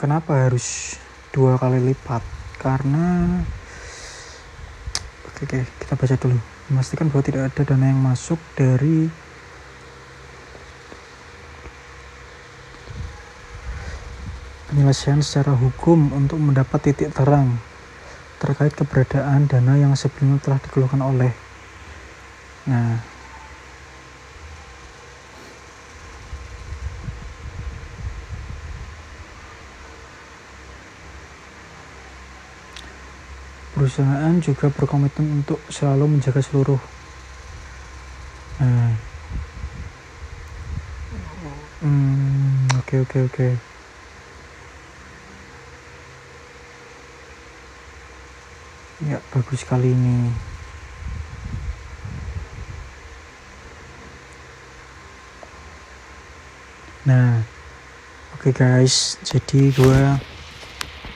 kenapa harus dua kali lipat? Karena oke, oke kita baca dulu. Memastikan bahwa tidak ada dana yang masuk dari penyelesaian secara hukum untuk mendapat titik terang terkait keberadaan dana yang sebelumnya telah dikeluarkan oleh nah Perusahaan juga berkomitmen untuk selalu menjaga seluruh nah. Oke oke oke. Ya, bagus sekali ini. Nah, oke okay guys, jadi gue